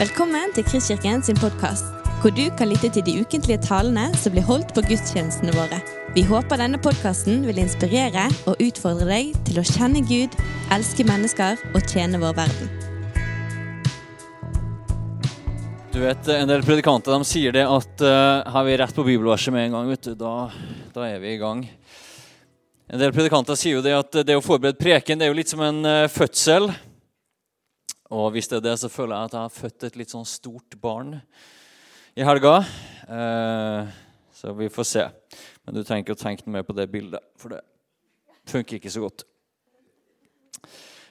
Velkommen til Kristkirken sin podkast, hvor du kan lytte til de ukentlige talene som blir holdt på gudstjenestene våre. Vi håper denne podkasten vil inspirere og utfordre deg til å kjenne Gud, elske mennesker og tjene vår verden. Du vet, En del predikanter de sier det at uh, har vi rett på bibelverset med en gang, vet du, da, da, er vi i gang. En del predikanter sier jo det at det å forberede preken det er jo litt som en uh, fødsel. Og hvis det er det, så føler jeg at jeg har født et litt sånn stort barn i helga. Eh, så vi får se. Men du trenger ikke å tenke mer på det bildet, for det funker ikke så godt.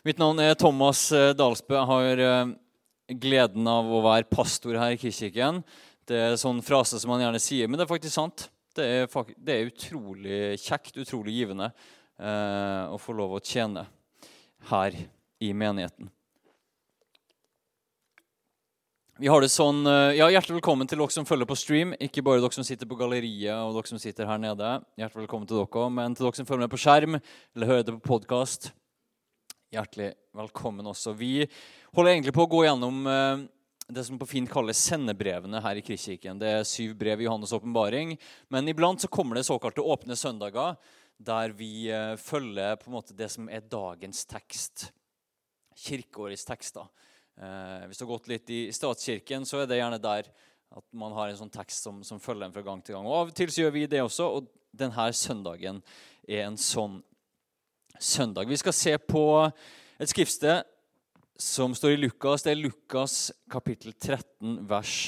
Mitt navn er Thomas Dalsbø. Jeg har gleden av å være pastor her i Kristkirken. Det er en sånn frase som man gjerne sier, men det er faktisk sant. Det er, det er utrolig kjekt, utrolig givende eh, å få lov å tjene her i menigheten. Vi har det sånn, eh, ja, Hjertelig velkommen til dere som følger på stream. Ikke bare dere som sitter på galleriet og dere som sitter her nede. Hjertelig velkommen til dere, Men til dere som følger med på skjerm eller hører det på podkast, hjertelig velkommen også. Vi holder egentlig på å gå gjennom eh, det som på fint kalles sendebrevene her i Kristkirken. Det er syv brev i Johannes' åpenbaring. Men iblant så kommer det såkalte åpne søndager, der vi eh, følger på en måte det som er dagens tekst. Kirkeårets tekster. Eh, hvis du har gått litt i statskirken, så er det gjerne der at man har en sånn tekst som, som følger en fra gang til gang. Og Av og til så gjør vi det også, og denne søndagen er en sånn søndag. Vi skal se på et skriftsted som står i Lukas. Det er Lukas kapittel 13, vers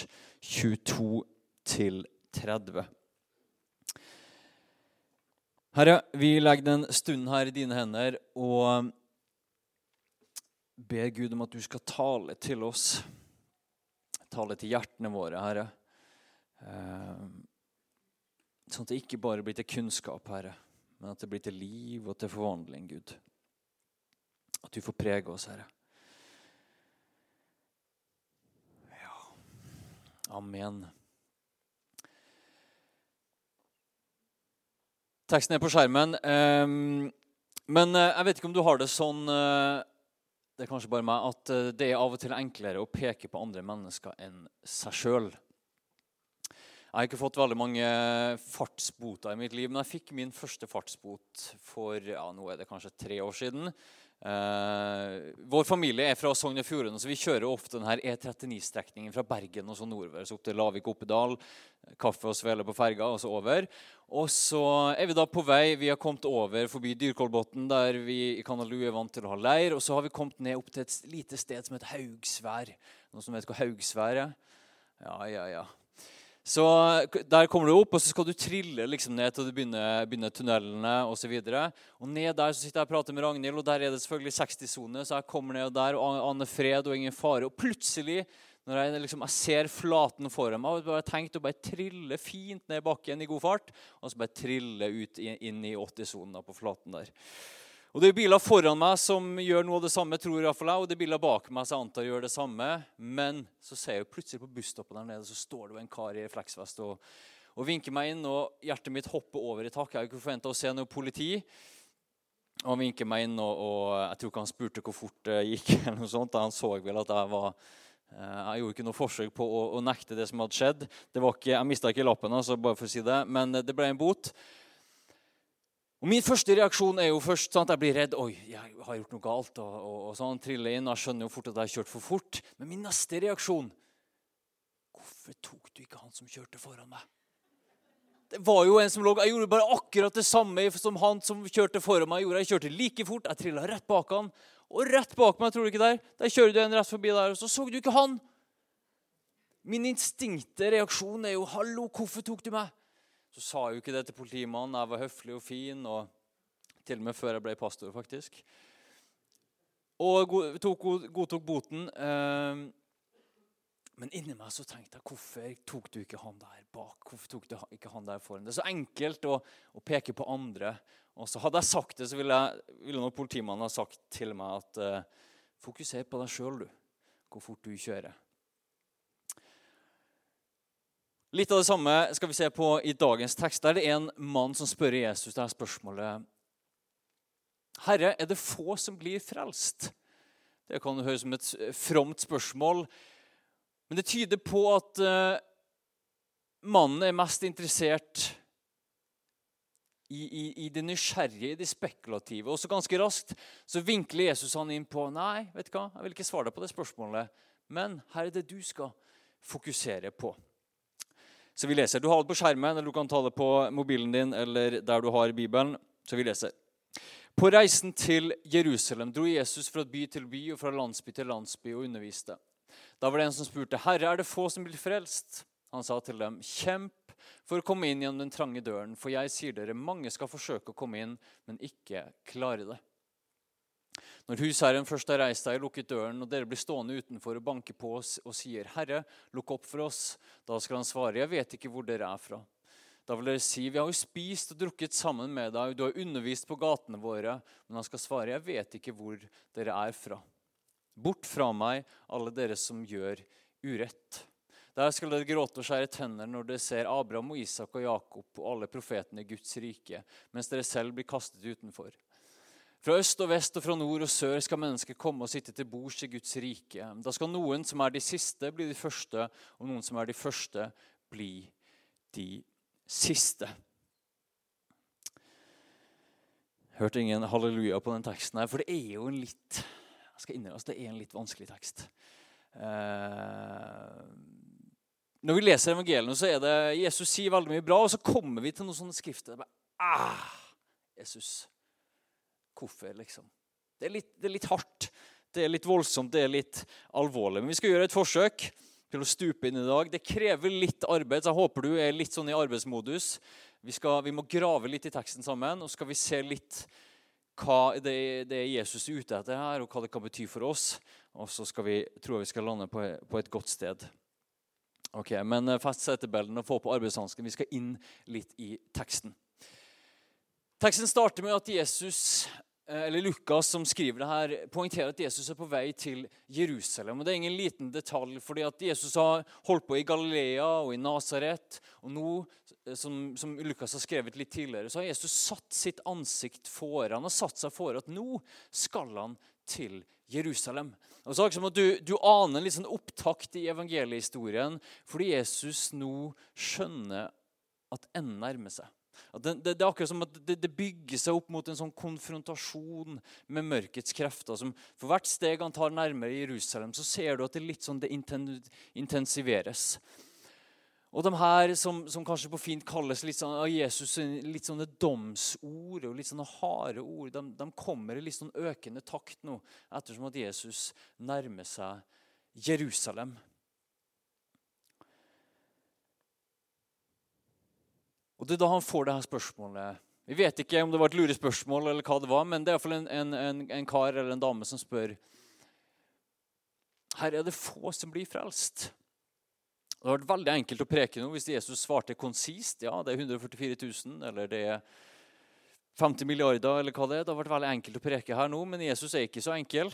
22 30. Herre, vi legger den stunden her i dine hender og ber Gud om at du skal tale til oss. Tale til hjertene våre, Herre. Eh, sånn at det ikke bare blir til kunnskap, Herre men at det blir til liv og til forvandling, Gud. At du får prege oss, Herre. Ja Amen. Teksten er på skjermen. Men eh, jeg vet ikke om du har det sånn eh, det er kanskje bare meg, at eh, det er av og til enklere å peke på andre mennesker enn seg sjøl. Jeg har ikke fått veldig mange fartsboter i mitt liv, men jeg fikk min første fartsbot for ja, nå er det kanskje tre år siden. Eh, vår familie er fra Sogn og Fjordane, så vi kjører ofte denne E39-strekningen fra Bergen og så nordover. Så opp til Lavik-Oppedal, kaffe og svele på ferga, og så over. Og så er vi da på vei. Vi har kommet over forbi Dyrkolbotn, der vi i Kanalu er vant til å ha leir. Og så har vi kommet ned opp til et lite sted som heter Haugsvær. Noen som vet hva Haugsvær er? Ja, ja, ja. Så Der kommer du opp, og så skal du trille liksom ned til du begynner, begynner tunnelene osv. Ned der så sitter jeg og prater med Ragnhild, og der er det selvfølgelig 60-sone. Så jeg kommer ned der og aner fred og ingen fare. Og plutselig, når jeg, liksom, jeg ser flaten foran meg, og jeg tenkt å bare trille fint ned bakken i god fart, og så bare trille ut inn i 80-sonen på flaten der. Og Det er biler foran meg som gjør noe av det samme, tror jeg, og det er biler bak meg som jeg antar gjør det samme. Men så ser jeg jo plutselig på busstoppet der nede så står det en kar i refleksvest og, og, vinker meg inn. og Hjertet mitt hopper over i tak. Jeg har ikke forventa å se noe politi. Og Han vinker meg inn, og, og, jeg tror ikke han spurte hvor fort det gikk. eller noe sånt. Han så vel at jeg var eh, jeg gjorde ikke noe forsøk på å, å nekte det som hadde skjedd. Ikke, jeg mista ikke lappen, altså, bare for å si det, men det ble en bot. Og Min første reaksjon er jo først sånn at jeg blir redd. Oi, jeg har gjort noe galt. og, og, og sånn, triller inn, og Jeg skjønner jo fort at jeg har kjørt for fort. Men min neste reaksjon Hvorfor tok du ikke han som kjørte foran meg? Det var jo en som lå, Jeg gjorde bare akkurat det samme som han som kjørte foran meg. gjorde. Jeg kjørte like fort. Jeg trilla rett bak han. Og rett bak meg, tror du ikke der, der kjører du en rett forbi der, og så så du ikke han. Min instinkte reaksjon er jo 'Hallo, hvorfor tok du meg?' Så sa jeg jo ikke det til politimannen. Jeg var høflig og fin, og til og med før jeg ble pastor, faktisk. Og tok, godtok boten. Ehm, men inni meg så tenkte jeg hvorfor tok du ikke han der bak? Hvorfor tok du ikke han der foran? Det er så enkelt å, å peke på andre. Og så Hadde jeg sagt det, så ville, jeg, ville nok politimannen ha sagt til meg at uh, fokuser på deg sjøl, du. Hvor fort du kjører. Litt av det samme skal vi se på i dagens tekst. Der det er en mann som spør Jesus det her spørsmålet Herre, er det få som blir frelst? Det kan høres som et fromt spørsmål. Men det tyder på at uh, mannen er mest interessert i, i, i, det nysgjerrige, i det spekulative. Og så ganske raskt så vinkler Jesus han inn på Nei, vet du hva, jeg vil ikke svare deg på det spørsmålet. Men her er det du skal fokusere på. Så vi leser. Du har det på skjermen, eller du kan ta det på mobilen din eller der du har Bibelen. Så vi leser. På reisen til Jerusalem dro Jesus fra by til by og fra landsby til landsby og underviste. Da var det en som spurte, 'Herre, er det få som blir frelst?' Han sa til dem, 'Kjemp for å komme inn gjennom den trange døren, for jeg sier dere, mange skal forsøke å komme inn, men ikke klare det.' Når husherren først har reist seg og lukket døren, og dere blir stående utenfor og banker på oss og sier, 'Herre, lukk opp for oss', da skal han svare, 'Jeg vet ikke hvor dere er fra'. Da vil dere si, 'Vi har jo spist og drukket sammen med deg, du har undervist på gatene våre.' Men han skal svare, 'Jeg vet ikke hvor dere er fra.' Bort fra meg, alle dere som gjør urett. Der skal dere gråte og skjære tenner når dere ser Abraham og Isak og Jakob og alle profetene i Guds rike, mens dere selv blir kastet utenfor. Fra øst og vest og fra nord og sør skal mennesker komme og sitte til bords i Guds rike. Da skal noen som er de siste, bli de første, og noen som er de første, bli de siste. Hørte ingen halleluja på den teksten her, for det er jo en litt jeg skal innrømme det er en litt vanskelig tekst. Eh, når vi leser evangeliene, så er det Jesus sier veldig mye bra, og så kommer vi til noen sånne skrifter. Bare, ah, Jesus, Hvorfor, liksom? Det er, litt, det er litt hardt, det er litt voldsomt, det er litt alvorlig. Men vi skal gjøre et forsøk til å stupe inn i dag. Det krever litt arbeid, så jeg håper du er litt sånn i arbeidsmodus. Vi, skal, vi må grave litt i teksten sammen, og så skal vi se litt hva det, det er Jesus er ute etter her, og hva det kan bety for oss. Og så skal vi, tror jeg vi skal lande på, på et godt sted. Ok, Men eh, fest setebeltene og få på arbeidshansken. Vi skal inn litt i teksten. Teksten starter med at Jesus Eh, eller Lukas som skriver det her, poengterer at Jesus er på vei til Jerusalem. Og Det er ingen liten detalj, fordi at Jesus har holdt på i Galilea og i Nasaret. Og nå, eh, som, som, Lukas har skrevet litt tidligere, så har Jesus satt sitt ansikt foran. Han har satt seg for at nå skal han til Jerusalem. Og så som at du, du aner en litt sånn opptakt i evangeliehistorien fordi Jesus nå skjønner at enden nærmer seg. Det, det, det, er akkurat som at det, det, bygger seg opp mot en sånn konfrontasjon med mørkets krefter. Som for hvert steg han tar nærmere Jerusalem, så ser du at det litt sånn det intensiveres. Og de her som, som, kanskje på fint kalles litt sånn, av Jesus, litt sånne domsord og litt sånne harde ord, de, de kommer i litt sånn økende takt nå, ettersom at Jesus nærmer seg Jerusalem. Og Det er da han får det her spørsmålet. Vi vet ikke om det var et lurespørsmål, eller hva det var, men det er iallfall en, en, en, en kar eller en dame som spør Her er det få som blir frelst. Det hadde vært veldig enkelt å preke noe hvis Jesus svarte konsist. Ja, det er 144 000, eller det er 50 milliarder, eller hva det er. Det hadde vært veldig enkelt å preke her nå, men Jesus er ikke så enkel.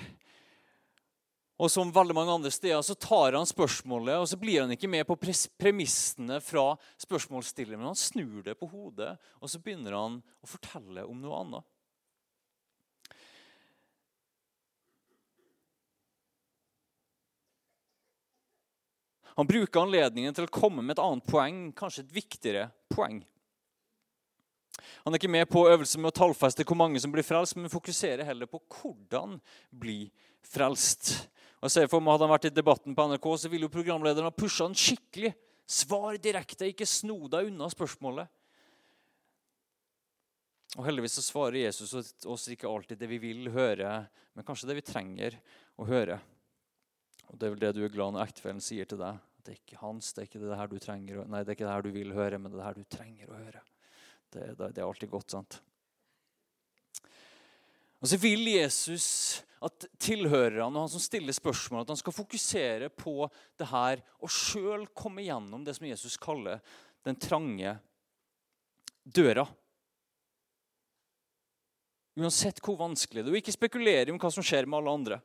Og som veldig mange andre steder så tar han spørsmålet, og så blir han ikke med på premissene fra spørsmålsstilleren, men han snur det på hodet, og så begynner han å fortelle om noe annet. Han bruker anledningen til å komme med et annet poeng, kanskje et viktigere poeng. Han er ikke med på øvelsen med å tallfeste hvor mange som blir frelst, men fokuserer heller på hvordan bli frelst. Og jeg ser for meg Hadde han vært i debatten på NRK, så ville jo programlederen ha pusha han skikkelig. Svar direkte, ikke sno deg unna spørsmålet. Og Heldigvis så svarer Jesus oss ikke alltid det vi vil høre, men kanskje det vi trenger å høre. Og Det er vel det du er glad når ektefellen sier til deg. at Det er ikke hans, det er ikke det her du trenger, nei, det er ikke det her du vil høre, men det er det her du trenger å høre. Det, det, det er alltid godt, sant? Og så vil Jesus at tilhørerne og han som stiller spørsmål, at han skal fokusere på det her og sjøl komme gjennom det som Jesus kaller den trange døra. Uansett hvor vanskelig det er. Og ikke spekulere om hva som skjer med alle andre.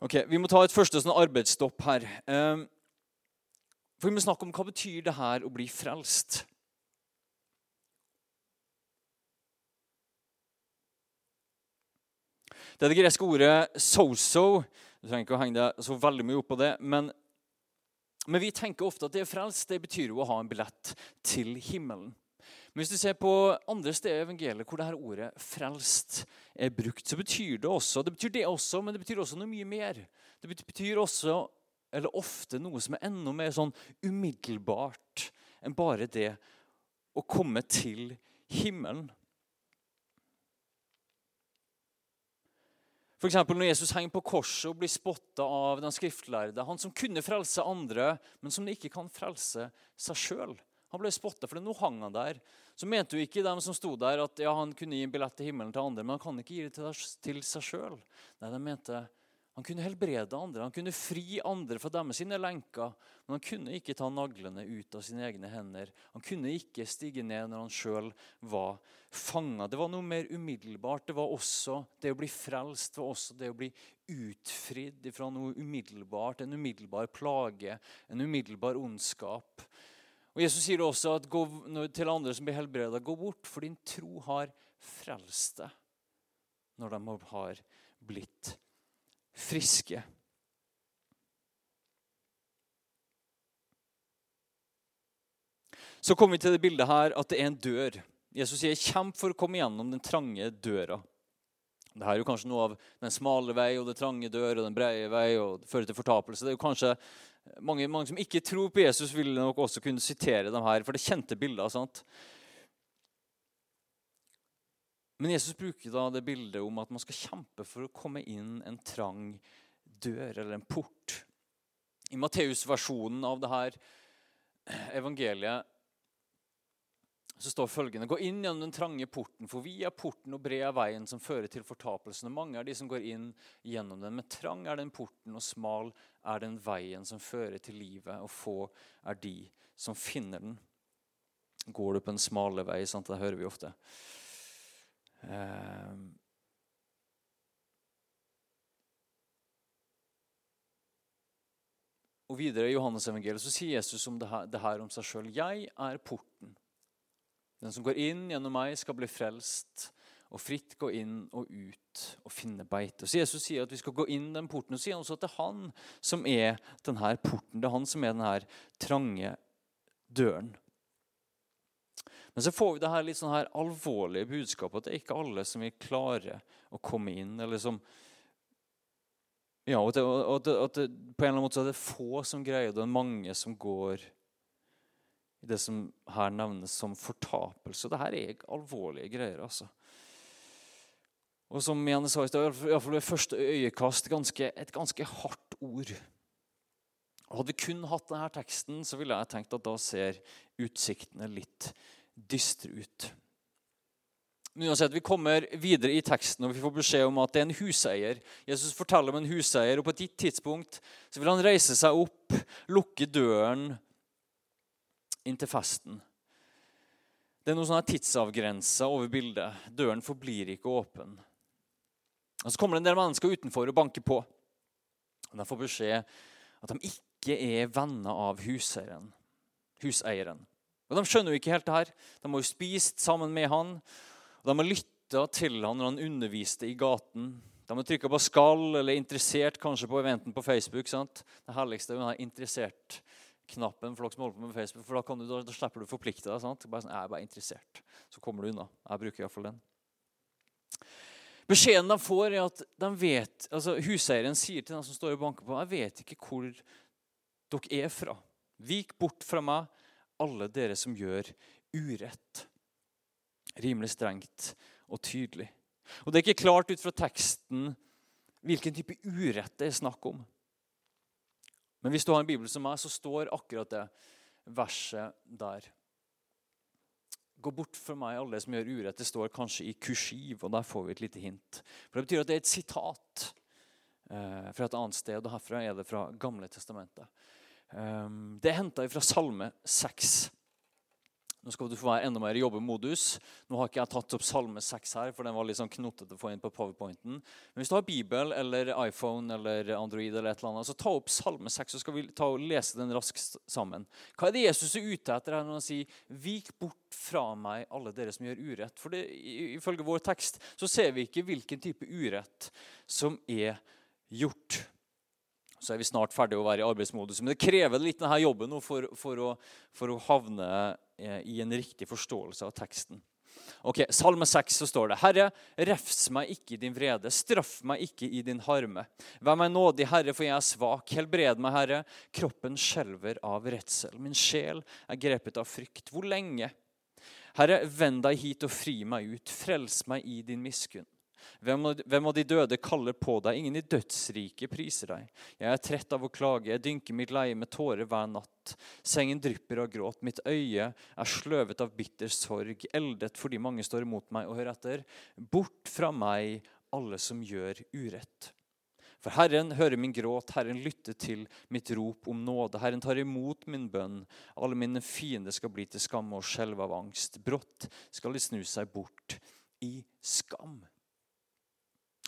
Ok, Vi må ta et første sånn arbeidsstopp her. For Vi må snakke om hva betyr det her å bli frelst. Det er det greske ordet 'soso', Du trenger ikke å henge deg så veldig mye opp på det. Men, men vi tenker ofte at det er frelst. Det betyr jo å ha en billett til himmelen. Men hvis du ser på andre steder i evangeliet hvor dette ordet 'frelst' er brukt, så betyr det også det betyr det også, men det betyr også noe mye mer. Det betyr også, eller ofte, noe som er enda mer sånn umiddelbart enn bare det å komme til himmelen. For Når Jesus henger på korset og blir spotta av den skriftlærde, han som kunne frelse andre, men som ikke kan frelse seg sjøl. Han ble spotta fordi nå hang han der. Så mente jo ikke de som sto der, at ja, han kunne gi en billett til himmelen til andre, men han kan ikke gi det til, til seg sjøl. Nei, de mente han kunne helbrede andre, han kunne fri andre fra dem sine lenker. Men han kunne ikke ta naglene ut av sine egne hender. Han kunne ikke stige ned når han sjøl var fanga. Det var noe mer umiddelbart. Det var også det å bli frelst, det var også det å bli utfridd fra noe umiddelbart. En umiddelbar plage, en umiddelbar ondskap. Og Jesus sier også at gå, til andre som blir helbreda, gå bort, for din tro har frelst deg. Når de har blitt friske. Så kommer vi til det bildet her at det er en dør. Jesus sier 'kjemp for å komme gjennom den trange døra'. Det her er jo kanskje noe av den smale vei og den trange dør og den breie vei og det fører til fortapelse. Det er jo kanskje mange, mange, som ikke tror på Jesus, vil nok også kunne sitere dem her, for det kjente bilder. sant? Men Jesus bruker da det bildet om at man skal kjempe for å komme inn en trang dør eller en port. I Matteus-versjonen av det her evangeliet så står følgende Gå inn gjennom den trange porten, for vi er porten og bred er veien som fører til fortapelsen. Og mange er de som går inn gjennom den. Men trang er den porten, og smal er den veien som fører til livet. Og få er de som finner den. Går du på en smale vei? Sant? Det hører vi ofte. Um, og videre i Johannes evangeliet så sier Jesus om det her, det her om seg sjøl. Jeg er porten. Den som går inn gjennom meg, skal bli frelst og fritt gå inn og ut og finne beite. Så Jesus sier at vi skal gå inn den porten. Og sier også at det er han som er denne porten. Det er han som er denne trange døren. Men så får vi det her litt sånn her alvorlige budskapet at det er ikke alle som vil klare å komme inn. eller som ja, og at, det, at, det, På en eller annen måte så er det få som greier det, og mange som går i det som her nevnes som fortapelse. Dette er alvorlige greier. altså. Og som Janne sa i stad, iallfall ved første øyekast ganske, et ganske hardt ord. Hadde vi kun hatt denne teksten, så ville jeg tenkt at da ser utsiktene litt dystre ut. Men uansett, Vi kommer videre i teksten og vi får beskjed om at det er en huseier. Jesus forteller om en huseier, og på et gitt tidspunkt så vil han reise seg opp, lukke døren inn til festen. Det er noe sånn tidsavgrensa over bildet. Døren forblir ikke åpen. Og Så kommer det en del mennesker utenfor og banker på. Og De får beskjed at de ikke er venner av huseieren. huseieren. Og De skjønner jo ikke helt det her. De har jo spist sammen med han. og De har lytta til han når han underviste i gaten. De har trykka på 'skal' eller 'interessert' kanskje på eventen på Facebook. sant? Det herligste er å være interessert knappen for dere som holder på med Facebook, for da, du, da, da slipper du å forplikte deg. sant? Bare sånn, jeg er bare interessert. Så kommer du unna. Jeg bruker iallfall den. Beskjeden de får, er at de vet, altså huseieren sier til dem som står og banker på, jeg vet ikke hvor dere er fra. Vik bort fra meg, alle dere som gjør urett. Rimelig strengt og tydelig. Og Det er ikke klart ut fra teksten hvilken type urett det er snakk om. Men hvis du har en bibel som meg, så står akkurat det verset der. Gå bort fra meg, alle som gjør urett. Det står kanskje i kursiv, og der får vi et lite hint. For Det betyr at det er et sitat eh, fra et annet sted, og herfra er det fra Gamle testamentet. Um, det er henta fra Salme 6. Nå skal du få være enda mer i jobbemodus. Nå har ikke jeg tatt opp Salme 6 her, for den var litt sånn knotete å få inn på powerpointen. Men hvis du har Bibel eller iPhone eller Android, eller et eller annet, så ta opp Salme 6, så skal vi ta og lese den raskt sammen. Hva er det Jesus er ute etter her når han sier 'Vik bort fra meg, alle dere som gjør urett'? For det, ifølge vår tekst så ser vi ikke hvilken type urett som er gjort. Så er vi snart ferdig å være i arbeidsmodus. Men det krever litt denne jobben for, for, å, for å havne eh, i en riktig forståelse av teksten. Ok, Salme 6 så står det Herre, refs meg ikke i din vrede, straff meg ikke i din harme. Vær meg nådig, Herre, for jeg er svak. Helbred meg, Herre. Kroppen skjelver av redsel. Min sjel er grepet av frykt. Hvor lenge? Herre, vend deg hit og fri meg ut. Frels meg i din miskunn. Hvem av de døde kaller på deg? Ingen i dødsriket priser deg. Jeg er trett av å klage, jeg dynker mitt leie med tårer hver natt. Sengen drypper av gråt, mitt øye er sløvet av bitter sorg, eldet fordi mange står imot meg. Og hør etter, bort fra meg, alle som gjør urett. For Herren hører min gråt, Herren lytter til mitt rop om nåde. Herren tar imot min bønn. Alle mine fiender skal bli til skamme og skjelve av angst. Brått skal de snu seg bort i skam.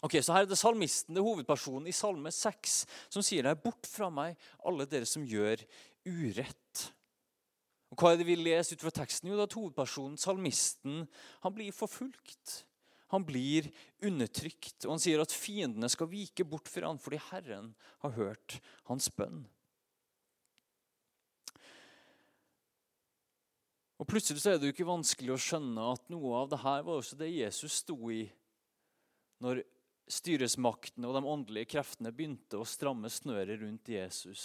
Ok, så Her er det salmisten, det er hovedpersonen i Salme 6, som sier det. er Bort fra meg, alle dere som gjør urett. Og Hva er det vi leser ut fra teksten? Jo, det er at hovedpersonen, salmisten, han blir forfulgt. Han blir undertrykt. Og han sier at fiendene skal vike bort fra han fordi Herren har hørt hans bønn. Og Plutselig så er det jo ikke vanskelig å skjønne at noe av det her var også det Jesus sto i når styresmaktene og de åndelige kreftene begynte å stramme snøret rundt Jesus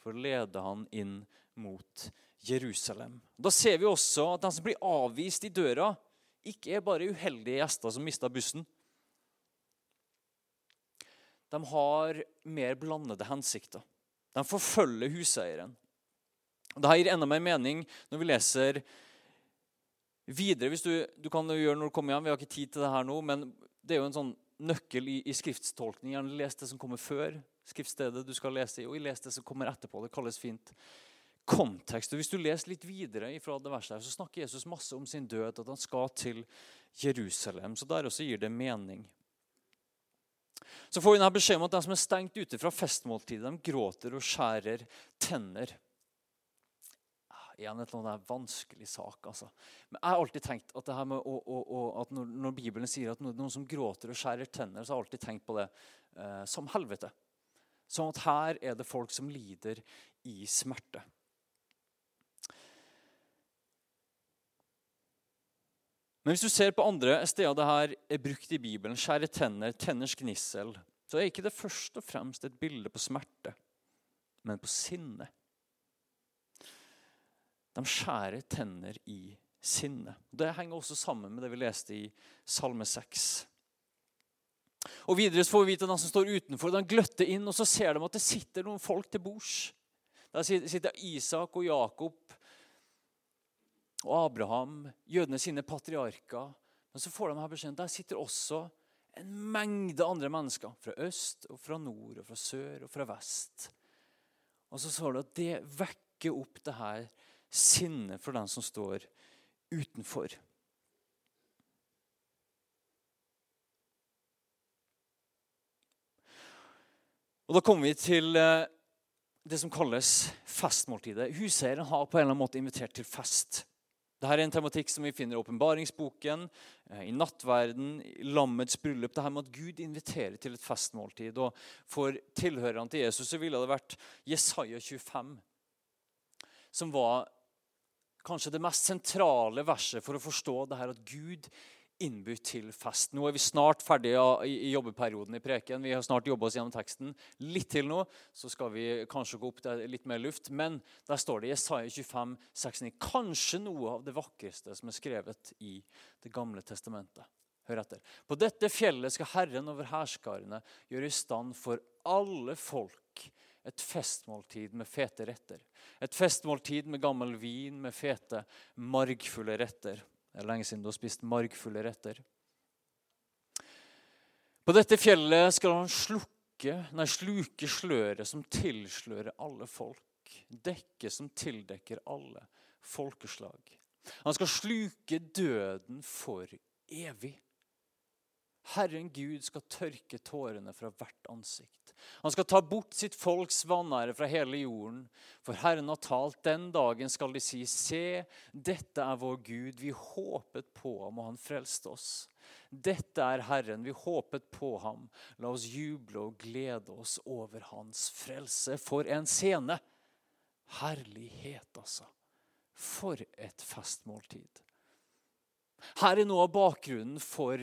for å lede han inn mot Jerusalem. Da ser vi også at de som blir avvist i døra, ikke er bare uheldige gjester som mista bussen. De har mer blandede hensikter. De forfølger huseieren. Dette gir enda mer mening når vi leser videre. hvis du, du kan gjøre når du kommer hjem, Vi har ikke tid til det her nå, men det er jo en sånn nøkkel i, i skriftstolkning. Les det som kommer før skriftstedet du skal lese i, og les det som kommer etterpå. Det kalles fint kontekst. Og Hvis du leser litt videre fra det verset, her, så snakker Jesus masse om sin død, at han skal til Jerusalem. Så der også gir det mening. Så får vi denne beskjed om at de som er stengt ute fra festmåltidet, de gråter og skjærer tenner igjen et eller annet vanskelig sak. altså. Men jeg har alltid tenkt at, det her med å, å, å, at når, når, Bibelen sier at noen som gråter og skjærer tenner, så har jeg alltid tenkt på det eh, som helvete. Sånn at her er det folk som lider i smerte. Men hvis du ser på andre steder det her er brukt i Bibelen, skjære tenner, tenners gnissel, så er ikke det først og fremst et bilde på smerte, men på sinne. De skjærer tenner i sinne. Det henger også sammen med det vi leste i Salme 6. Og Videre får vi vite at de som står utenfor, de gløtter inn, og så ser de at det sitter noen folk til bords. Der sitter Isak og Jakob og Abraham, jødene sine patriarker. Men så får de her beskjeden der sitter også en mengde andre mennesker. Fra øst, og fra nord, og fra sør og fra vest. Og så står det at det vekker opp det her sinne for den som står utenfor. Og Da kommer vi til eh, det som kalles festmåltidet. Huseieren har på en eller annen måte invitert til fest. Dette er en tematikk som vi finner i åpenbaringsboken, eh, i nattverden, i lammets bryllup. Det her med at Gud inviterer til et festmåltid. Og For tilhørerne til Jesus så ville det vært Jesaja 25, som var kanskje det mest sentrale verset for å forstå det her at Gud innbyr til fest. Nå er vi snart ferdige i jobbeperioden i preken. Vi har snart jobba oss gjennom teksten. Litt til nå, så skal vi kanskje gå opp til litt mer luft. Men der står det i Jesaja 25, 69, kanskje noe av det vakreste som er skrevet i Det gamle testamentet. Hør etter. På dette fjellet skal Herren over hærskarene gjøre i stand for alle folk et festmåltid med fete retter. Et festmåltid med gammel vin med fete, margfulle retter. Det er lenge siden du har spist margfulle retter. På dette fjellet skal han slukke, nei, sluke sløret som tilslører alle folk. Dekke som tildekker alle folkeslag. Han skal sluke døden for evig. Herren Gud skal tørke tårene fra hvert ansikt. Han skal ta bort sitt folks vanære fra hele jorden. For Herren har talt, den dagen skal de si, se, dette er vår Gud. Vi håpet på ham, og han frelste oss. Dette er Herren, vi håpet på ham. La oss juble og glede oss over hans frelse. For en scene! Herlighet, altså. For et festmåltid. Her er noe av bakgrunnen for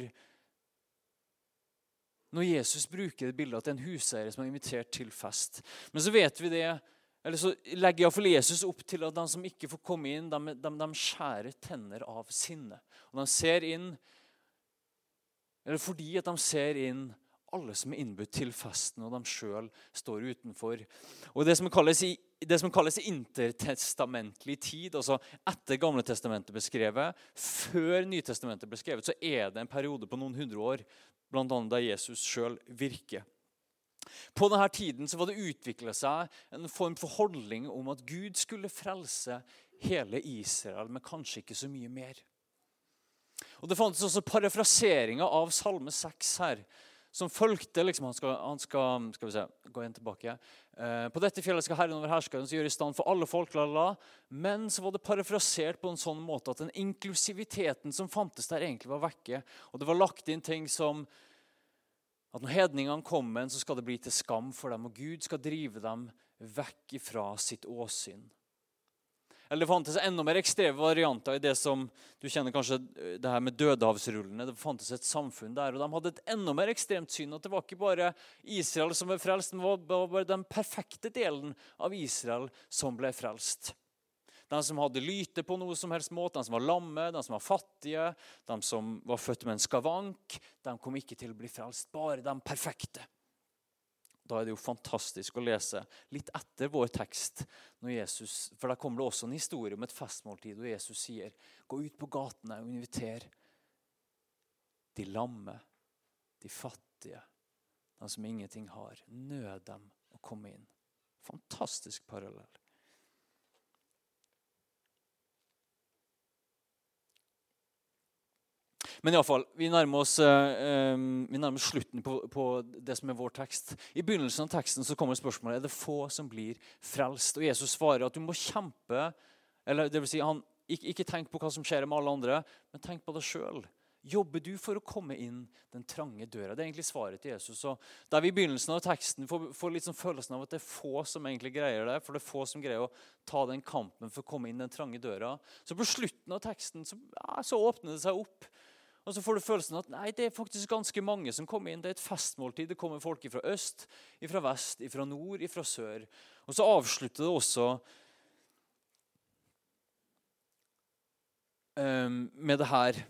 når Jesus bruker det bildet at det er en huseier som er invitert til fest. Men så vet vi det, eller så legger iallfall Jesus opp til at de som ikke får komme inn, de, de, de skjærer tenner av sinne. Og de ser inn Eller fordi at de ser inn alle som er innbudt til festen, og de sjøl står utenfor. Og Det som kalles i det som kalles intertestamentlig tid, altså etter Gamle testamentet ble skrevet, før Nytestamentet ble skrevet, så er det en periode på noen hundre år, bl.a. da Jesus sjøl virker. På denne tiden så var det utvikla seg en form for holdning om at Gud skulle frelse hele Israel, men kanskje ikke så mye mer. Og Det fantes også parafraseringer av Salme 6 her som fulgte liksom, Han skal, han skal, skal vi se, gå igjen tilbake. Eh, på dette fjellet skal Herren over herskeren som gjør i stand for alle folk. Lala. Men så var det parafrasert på en sånn måte at den inklusiviteten som fantes der, egentlig var vekke. Og det var lagt inn ting som at når hedningene kommer, så skal det bli til skam for dem, og Gud skal drive dem vekk ifra sitt åsyn. Eller det fantes enda mer ekstreme varianter i det som du kjenner kanskje eh, det her med dødehavsrullene. Det fantes et samfunn der, og De hadde et enda mer ekstremt syn. at Det var ikke bare Israel som ble frelst, men det var bare den perfekte delen av Israel som ble frelst. De som hadde lyte på noe som helst måte, de som var lamme, de som var fattige, de som var født med en skavank, de kom ikke til å bli frelst. Bare de perfekte. Da er det jo fantastisk å lese litt etter vår tekst. Jesus, For Da kommer det også en historie om et festmåltid, og Jesus sier, 'Gå ut på gatene og inviter de lamme, de fattige, de som ingenting har. Nød dem å komme inn.' Fantastisk parallell. Men iallfall, vi, nærmer uh, vi nærmer oss slutten på, på, det som er vår tekst. I begynnelsen av teksten så kommer spørsmålet er det få som blir frelst. Og Jesus svarer at du må kjempe eller det vil si, han, ikke, ikke tenk på hva som skjer med alle andre, men tenk på deg sjøl. Jobber du for å komme inn den trange døra? Det er egentlig svaret til Jesus. Og der vi i begynnelsen av teksten får, får litt sånn følelsen av at det er få som egentlig greier det. For det er få som greier å ta den kampen for å komme inn den trange døra. Så på slutten av teksten så, ja, så åpner det seg opp. Og så får du følelsen at nei, det er faktisk ganske mange som kommer inn. Det er et festmåltid. Det kommer folk fra øst, fra vest, fra nord, fra sør. Og så avslutter det også um, med det her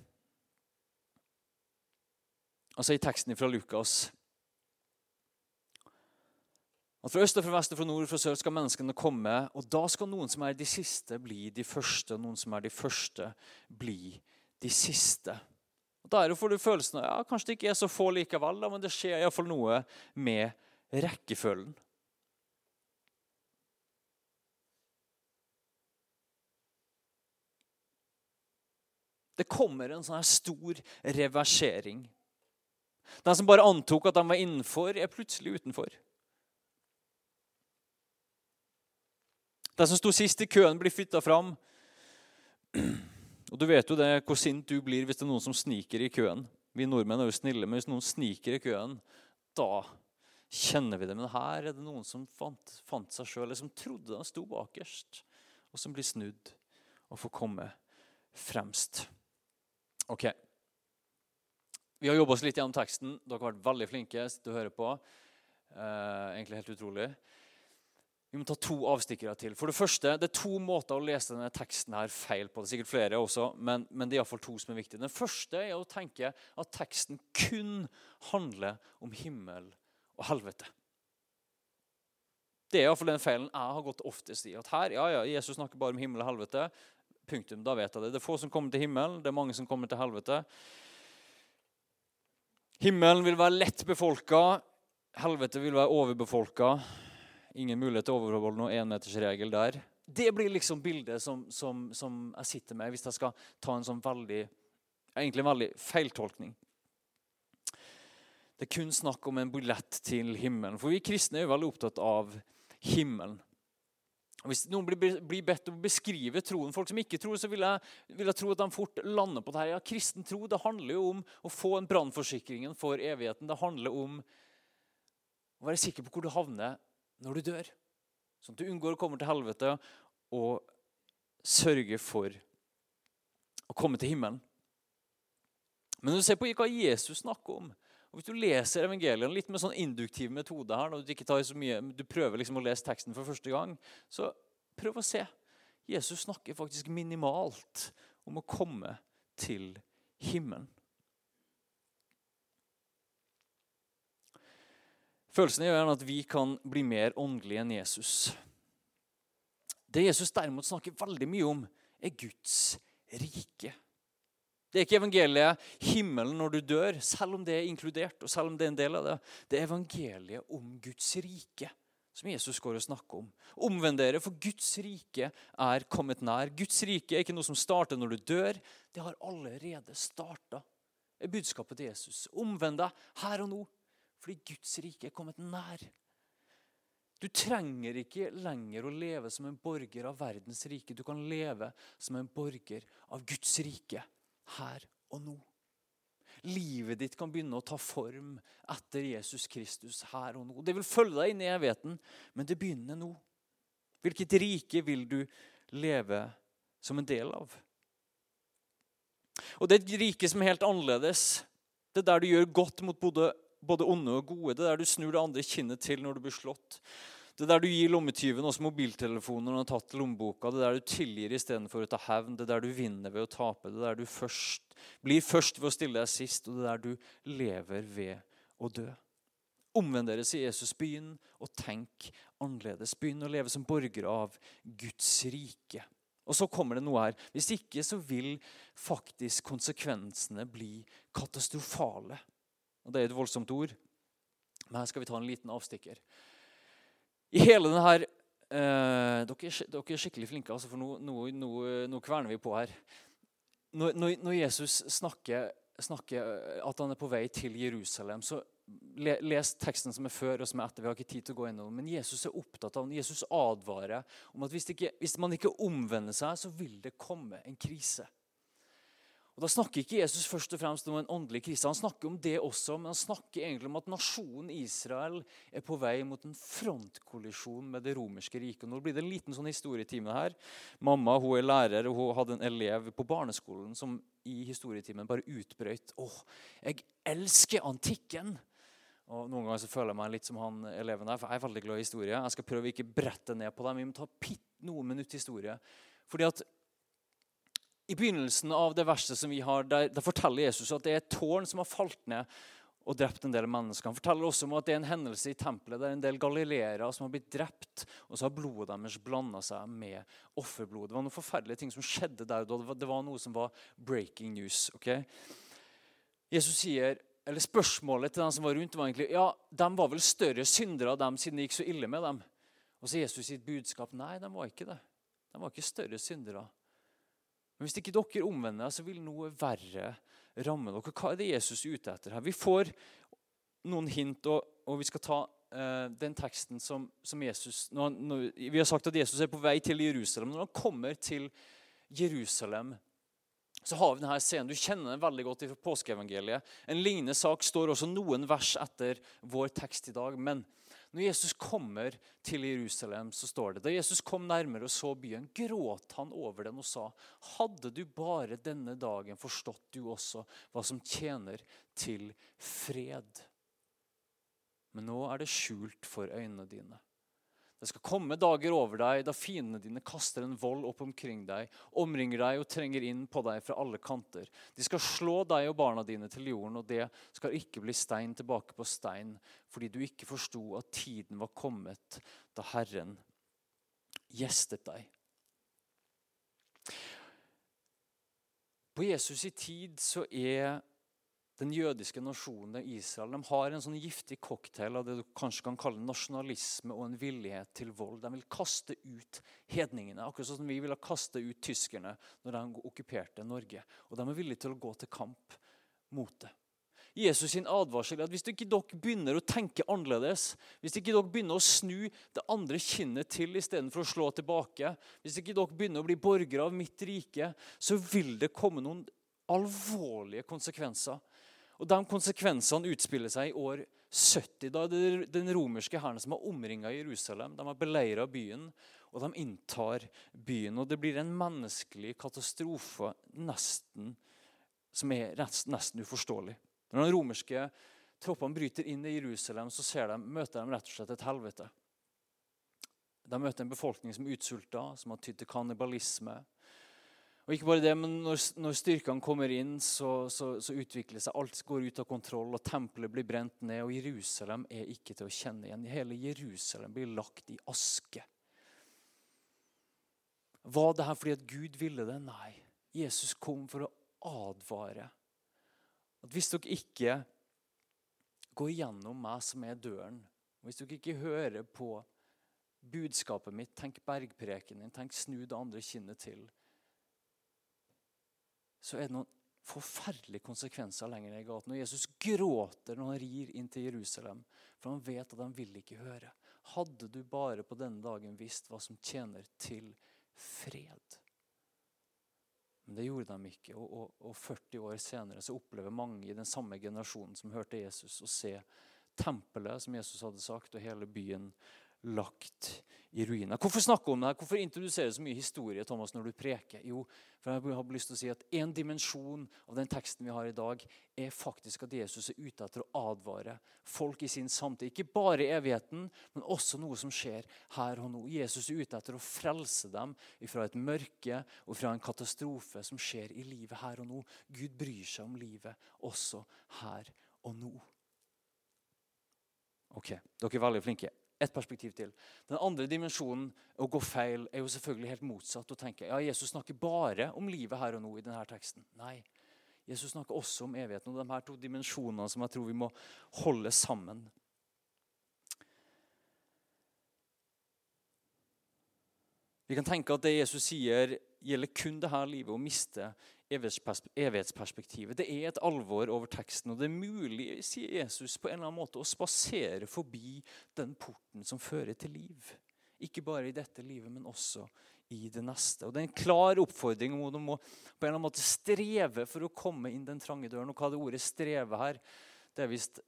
Altså i teksten fra Lukas at Fra øst og fra vest og fra nord og fra sør skal menneskene komme. Og da skal noen som er de siste, bli de første, og noen som er de første, bli de siste. Da er det får du følelsen av ja, kanskje det ikke er så få likevel, da, men det skjer iallfall noe med rekkefølgen. Det kommer en sånn her stor reversering. Den som bare antok at de var innenfor, er plutselig utenfor. Den som sto sist i køen, blir flytta fram. Og du vet jo det, hvor sint du blir hvis det er noen som sniker i køen. Vi nordmenn er jo snille, men hvis noen sniker i køen, da kjenner vi det. Men her er det noen som fant, fant seg sjøl, eller som trodde han sto bakerst, og som blir snudd og får komme fremst. Ok. Vi har jobba oss litt gjennom teksten. Dere har vært veldig flinke til å høre på. Eh, egentlig helt utrolig. Vi må ta to avstikkere til. For Det første, det er to måter å lese denne teksten her feil på. Det er sikkert flere også, men, men det er iallfall to som er viktige. Den første er å tenke at teksten kun handler om himmel og helvete. Det er iallfall den feilen jeg har gått oftest i. At her, ja, ja, Jesus snakker bare om himmel og helvete. Punktum. Da vet jeg det. Det er få som kommer til himmelen, det er mange som kommer til helvete. Himmelen vil være lett befolka. Helvete vil være overbefolka. Ingen mulighet til å overholde noen énmetersregel der. Det blir liksom bildet som, som, som, jeg sitter med hvis jeg skal ta en sånn veldig egentlig en veldig feiltolkning. Det er kun snakk om en billett til himmelen. For vi kristne er jo veldig opptatt av himmelen. Hvis noen blir, bedt om å beskrive troen, folk som ikke tror, så vil jeg, vil jeg, tro at de fort lander på det her. Ja, Kristen tro det handler jo om å få en brannforsikringen for evigheten. Det handler om å være sikker på hvor du havner når du dør. Sånn at du unngår å komme til helvete og sørge for å komme til himmelen. Men når du ser på hva Jesus snakker om og Hvis du leser evangeliene litt med sånn induktiv metode her, når du ikke tar så mye, du prøver liksom å lese teksten for første gang, så prøv å se. Jesus snakker faktisk minimalt om å komme til himmelen. Følelsen er gjerne at vi kan bli mer åndelige enn Jesus. Det Jesus derimot snakker veldig mye om, er Guds rike. Det er ikke evangeliet himmelen når du dør, selv om det er inkludert. og selv om Det er en del av det. Det er evangeliet om Guds rike som Jesus går og snakker om. Omvend dere, for Guds rike er kommet nær. Guds rike er ikke noe som starter når du dør. Det har allerede starta. er budskapet til Jesus. Omvend deg her og nå, fordi Guds rike er kommet nær. Du trenger ikke lenger å leve som en borger av verdens rike. Du kan leve som en borger av Guds rike her og nå. Livet ditt kan begynne å ta form etter Jesus Kristus her og nå. Det vil følge deg inn i evigheten, men det begynner nå. Hvilket rike vil du leve som en del av? Og Det er et rike som er helt annerledes. Det er der du gjør godt mot både, både onde og gode. Det er der du snur det andre kinnet til når du blir slått. Det er der du gir lommetyven også mobiltelefonen når han har tatt lommeboka. Det er der du tilgir istedenfor å ta hevn. Det er der du vinner ved å tape. Det er der du først, blir først ved å stille deg sist, og det er der du lever ved å dø. Omvend dere, sier Jesus. Begynn å tenke annerledes. Begynn å leve som borgere av Guds rike. Og så kommer det noe her. Hvis ikke så vil faktisk konsekvensene bli katastrofale. Og Det er et voldsomt ord, men her skal vi ta en liten avstikker. I hele denne eh, dere, dere, er skikkelig flinke, altså, for nå, nå, nå, nå, kverner vi på her. Når, når Jesus snakker, snakker, at han er på vei til Jerusalem, så les teksten som er før og som er etter. Vi har ikke tid til å gå innom, Men Jesus er opptatt av, Jesus advarer om at hvis, ikke, hvis man ikke omvender seg, så vil det komme en krise. Og Da snakker ikke Jesus først og fremst om en åndelig krise. Han snakker om det også, men han snakker egentlig om at nasjonen Israel er på vei mot en frontkollisjon med det romerske riket. Nå blir det en liten sånn historietime her. Mamma hun er lærer, og hun hadde en elev på barneskolen som i historietimen bare utbrøt Åh, jeg elsker antikken! Og Noen ganger så føler jeg meg litt som han eleven der, for jeg er veldig glad i historie. Jeg skal prøve å ikke brette ned på dem. Vi må ta pitt noen minutter historie. Fordi at i begynnelsen av det verset som vi har, der, der, forteller Jesus at det er et tårn som har falt ned og drept en del mennesker. Han forteller også om at det er en hendelse i tempelet der en del galileere som har blitt drept, og så har blodet deres blanda seg med offerblod. Det var noen forferdelige ting som skjedde der. og Det var noe som var breaking news. Okay? Jesus sier, eller Spørsmålet til dem som var rundt, var egentlig ja, de var vel større syndere av dem siden det gikk så ille med dem. Og så Jesus sitt budskap nei, de var ikke det. De var ikke større syndere. Men hvis ikke dere omvender, så vil noe verre ramme dere. Hva er det Jesus er ute etter her? Vi får noen hint, og, og vi skal ta uh, den teksten som, som Jesus når, når, Vi har sagt at Jesus er på vei til Jerusalem. Når han kommer til Jerusalem, så har vi denne scenen. Du kjenner den veldig godt fra påskeevangeliet. En lignende sak står også noen vers etter vår tekst i dag. men når Jesus kommer til Jerusalem, så står det da Jesus kom nærmere og så byen, gråt han over den og sa:" Hadde du bare denne dagen forstått du også hva som tjener til fred. Men nå er det skjult for øynene dine. Det skal komme dager over deg da fiendene dine kaster en vold opp omkring deg, omringer deg og trenger inn på deg fra alle kanter. De skal slå deg og barna dine til jorden, og det skal ikke bli stein tilbake på stein, fordi du ikke forsto at tiden var kommet da Herren gjestet deg. På Jesus' i tid så er den jødiske nasjonen Israel de har en sånn giftig cocktail av det du kanskje kan kalle nasjonalisme og en villighet til vold. De vil kaste ut hedningene, akkurat sånn som vi ville kaste ut tyskerne når de okkuperte Norge. Og de er villige til å gå til kamp mot det. Jesus sin advarsel er at hvis ikke dere begynner å tenke annerledes, hvis ikke dere begynner å snu det andre kinnet til istedenfor å slå tilbake, hvis ikke dere begynner å bli borgere av mitt rike, så vil det komme noen alvorlige konsekvenser. Og De konsekvensene utspiller seg i år 70. Da er det den romerske hæren som har omringa Jerusalem. De har beleira byen, og de inntar byen. Og Det blir en menneskelig katastrofe nesten, som er nesten uforståelig. Når de romerske troppene bryter inn i Jerusalem, så de, møter de rett og slett et helvete. De møter en befolkning som er utsulta, som har tydd til kannibalisme. Og ikke bare det, men Når, når styrkene kommer inn, så, så, så, utvikler seg alt går ut av kontroll, og tempelet blir brent ned. og Jerusalem er ikke til å kjenne igjen. Hele Jerusalem blir lagt i aske. Var det her fordi at Gud ville det? Nei. Jesus kom for å advare. At Hvis dere ikke går gjennom meg som er døren, hvis dere ikke hører på budskapet mitt, tenk bergprekenen din, tenk snu det andre kinnet til, så er det noen forferdelige konsekvenser lenger ned i gaten. Og Jesus gråter når han rir inn til Jerusalem, for han vet at han vil ikke høre. Hadde du bare på denne dagen visst hva som tjener til fred. Men det gjorde de ikke. Og, og, og 40 år senere så opplever mange i den samme generasjonen som hørte Jesus, å se tempelet som Jesus hadde sagt, og hele byen lagt i ruiner. Hvorfor snakke om det? Hvorfor introdusere så mye historie Thomas, når du preker? Jo, for jeg har lyst til å si at En dimensjon av den teksten vi har i dag, er faktisk at Jesus er ute etter å advare folk i sin samtid. Ikke bare evigheten, men også noe som skjer her og nå. Jesus er ute etter å frelse dem fra et mørke og fra en katastrofe som skjer i livet her og nå. Gud bryr seg om livet også her og nå. Ok, dere er veldig flinke et perspektiv til. Den andre dimensjonen å gå feil er jo selvfølgelig helt motsatt. å tenke, ja, Jesus snakker bare om livet her og nå i denne teksten. Nei, Jesus snakker også om evigheten. Og de her to dimensjonene som jeg tror vi må holde sammen. Vi kan tenke at det Jesus sier, gjelder kun dette livet, å miste evighetsperspektivet. Det er et alvor over teksten, og det er mulig sier Jesus, på en eller annen måte å spasere forbi den porten som fører til liv. Ikke bare i dette livet, men også i det neste. Og Det er en klar oppfordring om å på en eller annen måte streve for å komme inn den trange døren. Og hva det ordet 'streve' her? Det er visst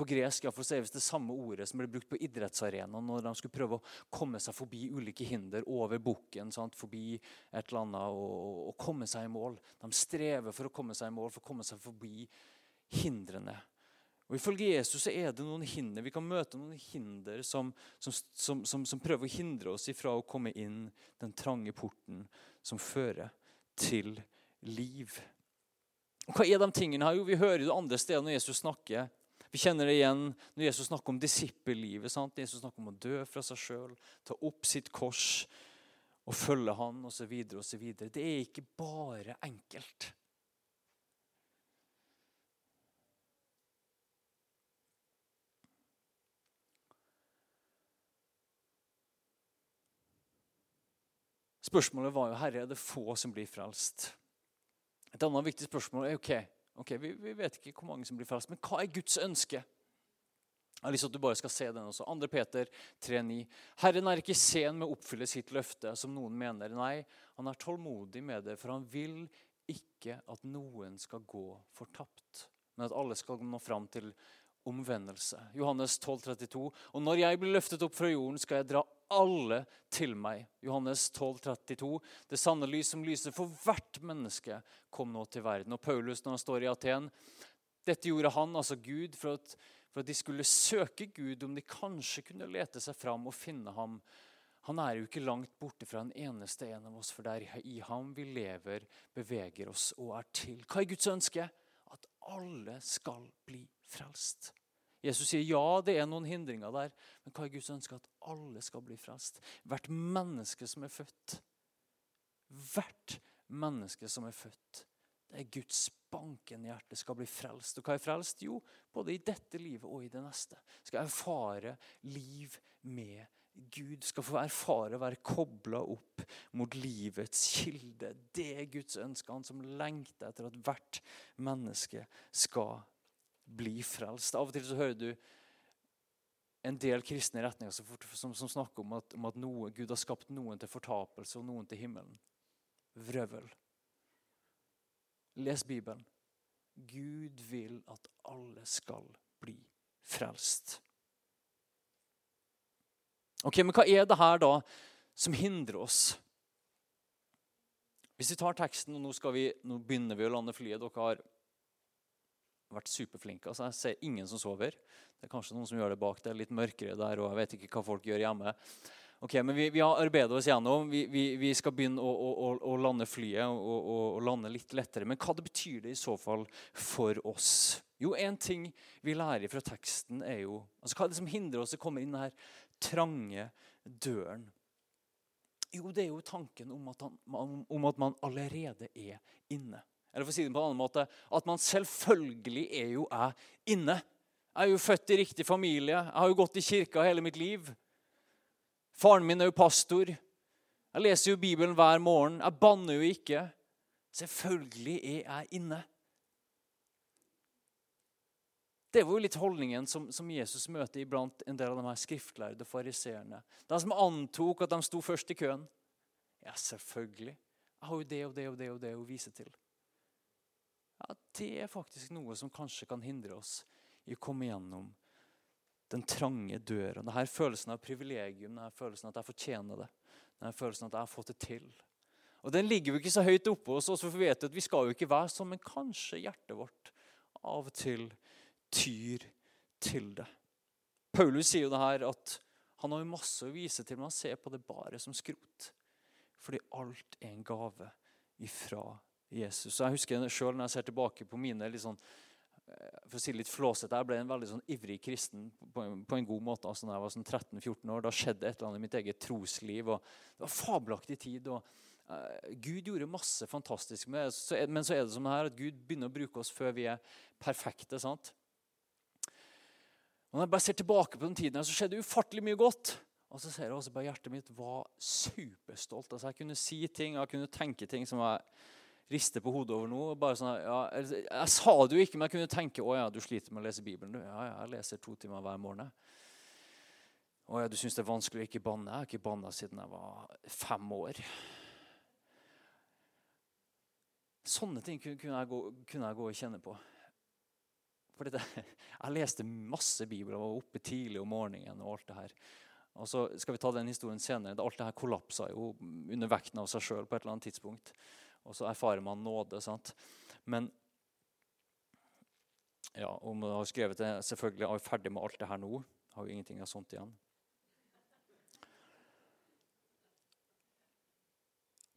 på gresk ja, for så er det samme ordet som ble brukt på idrettsarenaen når de skulle prøve å komme seg forbi ulike hinder over bukken, forbi et eller annet, og, og, komme seg i mål. De strever for å komme seg i mål, for å komme seg forbi hindrene. Og Ifølge Jesus så er det noen hinder. Vi kan møte noen hinder som, som, som, som prøver å hindre oss ifra å komme inn den trange porten som fører til liv. Og Hva er de tingene her? Jo, Vi hører det andre steder når Jesus snakker vi kjenner det igjen når Jesus snakker om disippellivet. Sant? Jesus snakker om å dø fra seg sjøl, ta opp sitt kors og følge han osv. osv. Det er ikke bare enkelt. Spørsmålet var jo herre, er det få som blir frelst. Et annet viktig spørsmål er ok, Ok, vi, vi, vet ikke hvor mange som blir frelst, men hva er Guds ønske? Jeg har lyst til at du bare skal se den også. 2. Peter 3,9. Herren er ikke sen med å oppfylle sitt løfte, som noen mener. Nei, han er tålmodig med det, for han vil ikke at noen skal gå fortapt, men at alle skal nå fram til omvendelse. Johannes 12, 32. Og når jeg blir løftet opp fra jorden, skal jeg dra alle til meg. Johannes 12, 32. Det sanne lys som lyser for hvert menneske, kom nå til verden. Og Paulus, når han står i Aten Dette gjorde han, altså Gud, for at, for at de skulle søke Gud, om de kanskje kunne lete seg fram og finne ham. Han er jo ikke langt borte fra en eneste en av oss, for det er i ham vi lever, beveger oss og er til. Hva er Guds ønske? At alle skal bli frelst. Jesus sier ja, det er noen hindringer der, men hva er Guds ønske? At alle skal bli frelst. Hvert menneske som er født. Hvert menneske som er født. Det er Guds bankende hjerte skal bli frelst. Og hva er frelst? Jo, både i dette livet og i det neste. Skal erfare liv med Gud. Skal få erfare å være kobla opp mot livets kilde. Det er Guds ønske, han som lengter etter at hvert menneske skal bli frelst. Av og til så hører du en del kristne retninger som, som, snakker om at, om at noe, Gud har skapt noen til fortapelse og noen til himmelen. Vrøvel. Les Bibelen. Gud vil at alle skal bli frelst. Ok, Men hva er det her da som hindrer oss? Hvis vi tar teksten, og nå, vi, nå begynner vi å lande flyet Dere har vært superflinke. altså Jeg ser ingen som sover. Det er kanskje noen som gjør det bak. Det er litt mørkere der, og jeg vet ikke hva folk gjør hjemme. Ok, Men vi, vi har arbeidet oss gjennom. Vi, vi, vi skal begynne å, å, å, lande flyet og, og, lande litt lettere. Men hva det betyr det i så fall for oss? Jo, én ting vi lærer fra teksten, er jo altså Hva er det som hindrer oss å komme inn denne trange døren? Jo, det er jo tanken om at, han, om at man allerede er inne. Eller for å si det på en annen måte at man selvfølgelig er jo er inne. Jeg er jo født i riktig familie. Jeg har jo gått i kirka hele mitt liv. Faren min er jo pastor. Jeg leser jo Bibelen hver morgen. Jeg banner jo ikke. Selvfølgelig er jeg inne. Det var jo litt holdningen som, som, Jesus møter iblant en del av de her skriftlærde fariseerne. De som antok at de sto først i køen. Ja, selvfølgelig. Jeg har jo det og det og det og det å vise til. Ja, Det er faktisk noe som kanskje kan hindre oss i å komme gjennom den trange døra. Denne følelsen av privilegium, denne følelsen at jeg fortjener det. Denne følelsen at jeg har fått det til. Og Den ligger jo ikke så høyt oppe hos oss, for vi vet at vi skal jo ikke være sånn, men kanskje hjertet vårt av og til tyr til det. Paulus sier jo det her at han har masse å vise til, men han ser på det bare som skrot. Fordi alt er en gave ifra Jesus. Så Jeg husker selv når jeg ser tilbake på mine litt sånn, eh, for å si litt flåsete, Jeg ble en veldig sånn ivrig kristen på en, på en god måte altså når jeg var sånn 13-14 år. Da skjedde et eller annet i mitt eget trosliv. og Det var fabelaktig tid. og uh, Gud gjorde masse fantastisk med. Så, men så er det som her at Gud begynner å bruke oss før vi er perfekte. sant? Og Når jeg bare ser tilbake på den tiden, her, så skjedde ufattelig mye godt. Og så ser jeg også bare hjertet mitt var superstolt. Altså Jeg kunne si ting jeg kunne tenke ting som jeg rister på hodet over noe. bare sånn, ja, jeg, jeg, sa det jo ikke, men jeg kunne tenke å ja, du sliter med å lese Bibelen. Du. Ja, ja, jeg leser to timer hver morgen. Å ja, du syns det er vanskelig å ikke banne? Jeg har ikke banna siden jeg var fem år. Sånne ting kunne jeg gå, kunne jeg gå og kjenne på. Fordi det, jeg leste masse Bibel og var oppe tidlig om morgenen. og alt det her. Og så skal vi ta den historien senere. Alt det her kollapsa jo under vekten av seg sjøl på et eller annet tidspunkt og så erfarer man nåde. sant? Men ja, om du har skrevet det, selvfølgelig er vi ferdig med alt det her nå. Har jo ingenting av sånt igjen.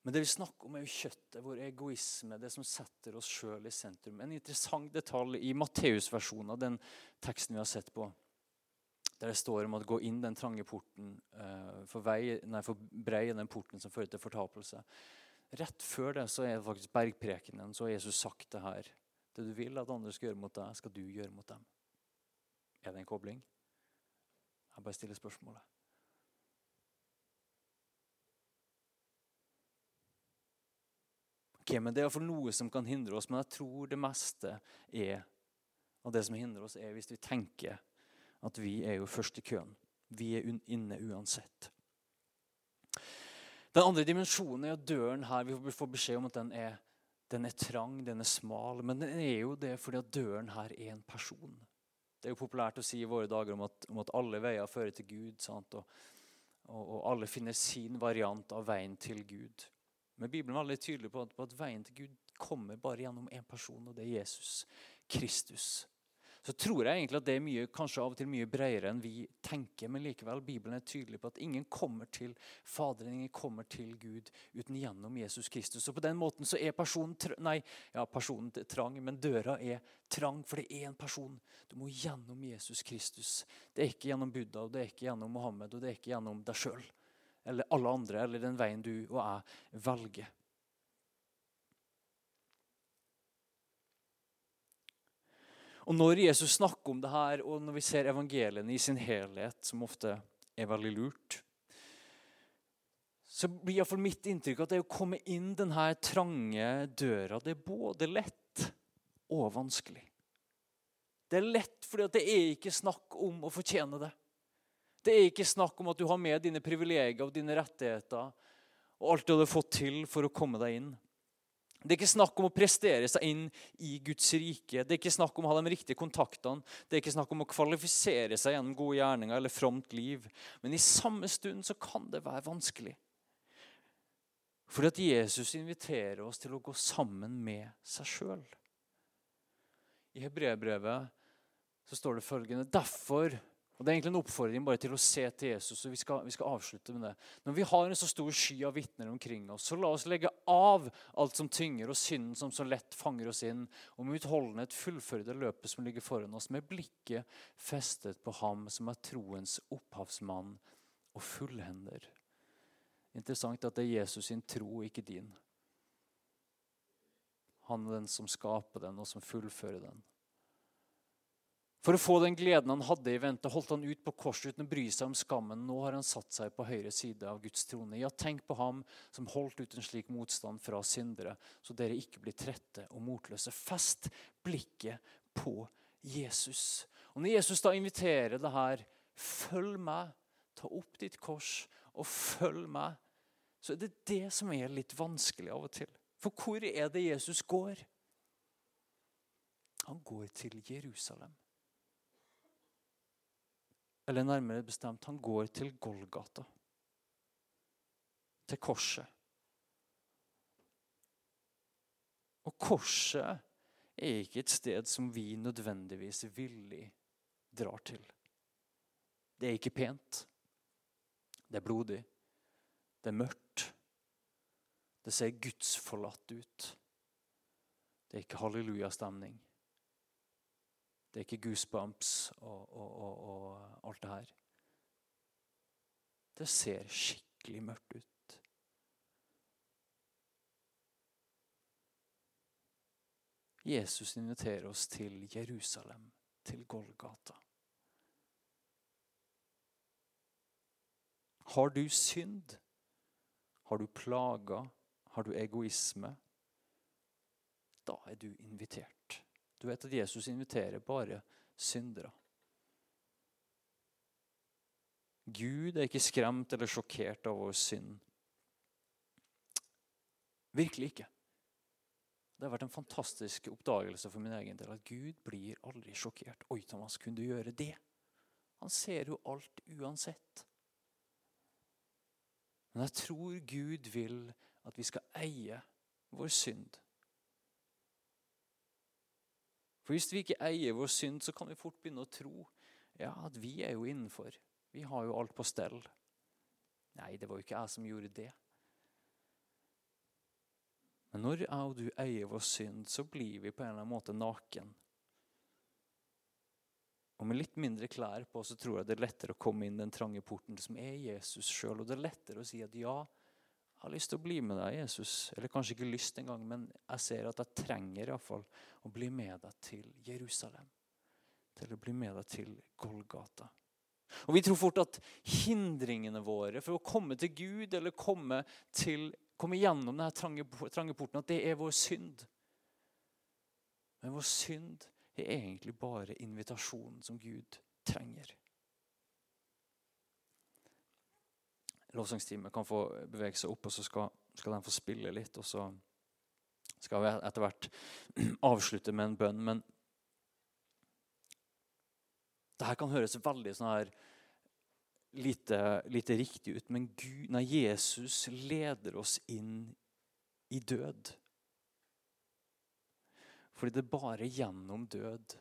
Men det vi snakker om, er jo kjøttet, vår egoisme, det som setter oss sjøl i sentrum. En interessant detalj i Matteus-versjonen av den teksten vi har sett på, der det står om å gå inn den trange porten, uh, for, vei, nei, for brei den porten som fører til fortapelse. Rett før det så er det faktisk bergprekenen. Så har Jesus sagt det her. Det du vil at andre skal gjøre mot deg, skal du gjøre mot dem. Er det en kobling? Jeg bare stiller spørsmålet. Ok, men Det er iallfall noe som kan hindre oss, men jeg tror det meste er og det som hindrer oss, er hvis vi tenker at vi er jo først i køen. Vi er inne uansett. Den andre dimensjonen er at døren her Vi får beskjed om at den er, den er trang, den er smal. Men den er jo det fordi at døren her er en person. Det er jo populært å si i våre dager om at, om at alle veier fører til Gud. Og, og, og, alle finner sin variant av veien til Gud. Men Bibelen er veldig tydelig på at, på at veien til Gud kommer bare gjennom én person, og det er Jesus Kristus så tror jeg egentlig at det er mye, kanskje av og til mye bredere enn vi tenker. Men likevel, Bibelen er tydelig på at ingen kommer til Faderen, ingen kommer til Gud uten gjennom Jesus Kristus. Og på den måten så er personen nei, ja, personen trang, men døra er trang, for det er en person. Du må gjennom Jesus Kristus. Det er ikke gjennom Buddha, og det er ikke gjennom Mohammed, og det er ikke gjennom deg sjøl. Eller alle andre, eller den veien du og jeg velger. Og Når Jesus snakker om det her, og når vi ser evangeliene i sin helhet, som ofte er veldig lurt, så blir iallfall mitt inntrykk at det å komme inn denne trange døra, det er både lett og vanskelig. Det er lett fordi det er ikke snakk om å fortjene det. Det er ikke snakk om at du har med dine privilegier og dine rettigheter og alt du hadde fått til for å komme deg inn. Det er ikke snakk om å prestere seg inn i Guds rike. Det er ikke snakk om å ha de riktige kontaktene. Det er ikke snakk om å kvalifisere seg gjennom gode gjerninger eller fromt liv. Men i samme stund så kan det være vanskelig. Fordi at Jesus inviterer oss til å gå sammen med seg sjøl. I hebreerbrevet så står det følgende Derfor og Det er egentlig en oppfordring bare til å se til Jesus. og vi skal, vi skal, avslutte med det. Når vi har en så stor sky av vitner omkring oss, så la oss legge av alt som tynger, og synden som så lett fanger oss inn, og med utholdenhet fullføre det løpet som ligger foran oss, med blikket festet på ham som er troens opphavsmann og fullhender. Interessant at det er Jesus sin tro, ikke din. Han er den som skaper den, og som fullfører den. For å få den gleden han hadde i vente, holdt han ut på korset uten å bry seg om skammen. Nå har han satt seg på høyre side av Guds trone. Ja, tenk på ham som holdt ut en slik motstand fra syndere, så dere ikke blir trette og motløse. Fest blikket på Jesus. Og Når Jesus da inviterer det her, følg meg, ta opp ditt kors og følg meg, så er det det som er litt vanskelig av og til. For hvor er det Jesus går? Han går til Jerusalem. Eller nærmere bestemt, han går til Golgata. Til korset. Og korset er ikke et sted som vi nødvendigvis villig drar til. Det er ikke pent. Det er blodig. Det er mørkt. Det ser gudsforlatt ut. Det er ikke hallelujastemning. Det er ikke goosebumps og, og, og, og alt det her. Det ser skikkelig mørkt ut. Jesus inviterer oss til Jerusalem, til Golgata. Har du synd? Har du plager? Har du egoisme? Da er du invitert. Du vet at Jesus inviterer bare syndere. Gud er ikke skremt eller sjokkert av vår synd. Virkelig ikke. Det har vært en fantastisk oppdagelse for min egen del at Gud blir aldri sjokkert. Oi, Thomas, kunne du gjøre det? Han ser jo alt uansett. Men jeg tror Gud vil at vi skal eie vår synd. For Hvis vi ikke eier vår synd, så kan vi fort begynne å tro ja, at vi er jo innenfor. Vi har jo alt på stell. Nei, det var jo ikke jeg som gjorde det. Men når jeg og du eier vår synd, så blir vi på en eller annen måte naken. Og med litt mindre klær på så tror jeg det er lettere å komme inn den trange porten som er Jesus sjøl. Og det er lettere å si at ja, jeg har lyst til å bli med deg, Jesus. Eller kanskje ikke lyst engang, men jeg ser at jeg trenger i fall å bli med deg til Jerusalem. Til å bli med deg til Golgata. Og Vi tror fort at hindringene våre for å komme til Gud eller komme, til, komme gjennom denne trange, trange porten, at det er vår synd. Men vår synd er egentlig bare invitasjonen som Gud trenger. Lovsangsteamet kan få bevege seg opp, og så skal, skal de få spille litt. Og så skal vi etter hvert avslutte med en bønn. Men det her kan høres veldig sånn her lite, lite riktig ut, men Gud, nei, Jesus leder oss inn i død. Fordi det er bare gjennom død,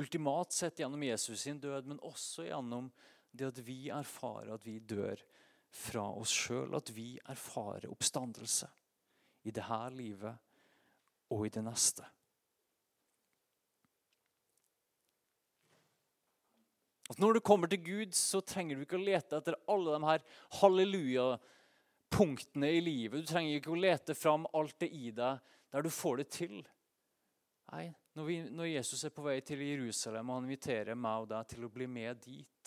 ultimat sett gjennom Jesus sin død, men også gjennom det at vi erfarer at vi dør fra oss sjøl at vi erfarer oppstandelse i dette livet og i det neste. At Når du kommer til Gud, så trenger du ikke å lete etter alle de her halleluja-punktene i livet. Du trenger ikke å lete fram alt det i deg der du får det til. Nei, når, vi, når Jesus er på vei til Jerusalem og han inviterer meg og deg til å bli med dit,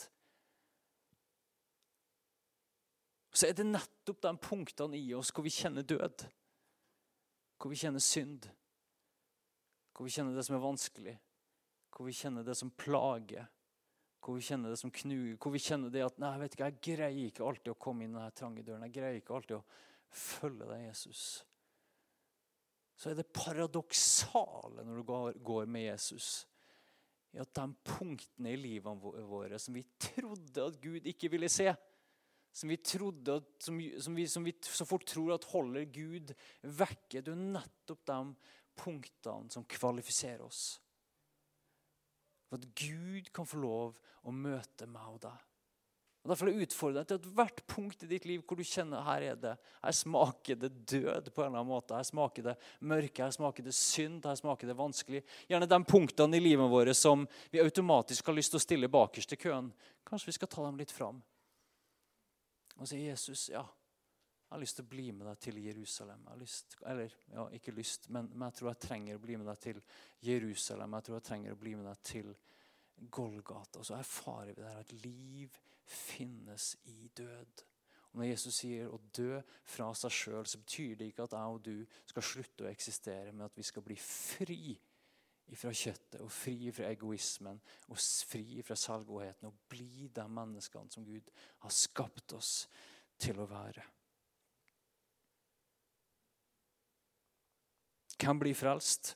så er det nettopp de punktene i oss hvor vi kjenner død. Hvor vi kjenner synd. Hvor vi kjenner det som er vanskelig. hvor vi kjenner det som plager, hvor vi kjenner det som knuger, hvor vi kjenner det at nei, vet ikke, jeg greier ikke alltid å komme inn denne trange døren. Jeg greier ikke alltid å følge deg, Jesus. Så er det paradoksale når du går med Jesus, i at de punktene i livet våre som vi trodde at Gud ikke ville se, som vi trodde som, som, vi, som vi så fort tror at holder Gud vekke, det er nettopp de punktene som kvalifiserer oss. For at Gud kan få lov å møte meg og deg. Og Derfor vil jeg utfordre deg til at hvert punkt i ditt liv hvor du kjenner her er det, her smaker det død på en eller annen måte. Her smaker det mørke, her smaker det synd, her smaker det vanskelig. Gjerne de punktene i livet vårt som vi automatisk har lyst til å stille bakerst i køen. Kanskje vi skal ta dem litt fram og sier Jesus, ja, jeg har lyst til å bli med deg til Jerusalem. Lyst, eller ja, ikke lyst, men, men, jeg tror jeg trenger å bli med deg til Jerusalem. Jeg tror jeg trenger å bli med deg til Golgata. Og så erfarer vi der at liv finnes i død. Og Når Jesus sier å dø fra seg sjøl, så betyr det ikke at jeg og du skal slutte å eksistere, men at vi skal bli fri fra kjøttet og fri fra egoismen og fri fra selvgodheten og bli de menneskene som Gud har skapt oss til å være. Hvem blir frelst?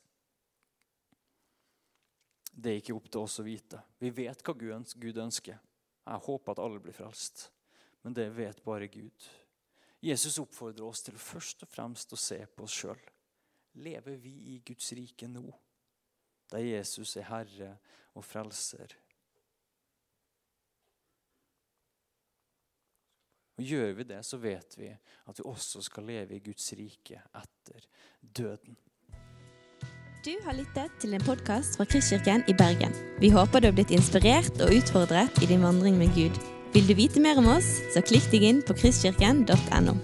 Det er ikke opp til oss å vite. Vi vet hva Gud ønsker. Jeg håper at alle blir frelst, men det vet bare Gud. Jesus oppfordrer oss til først og fremst å se på oss sjøl. Lever vi i Guds rike nå, der Jesus er Herre og Frelser? Og Gjør vi det, så vet vi at vi også skal leve i Guds rike etter døden. Du har lyttet til en podkast fra Kristkirken i Bergen. Vi håper du har blitt inspirert og utfordret i din vandring med Gud. Vil du vite mer om oss, så klikk deg inn på kristkirken.no.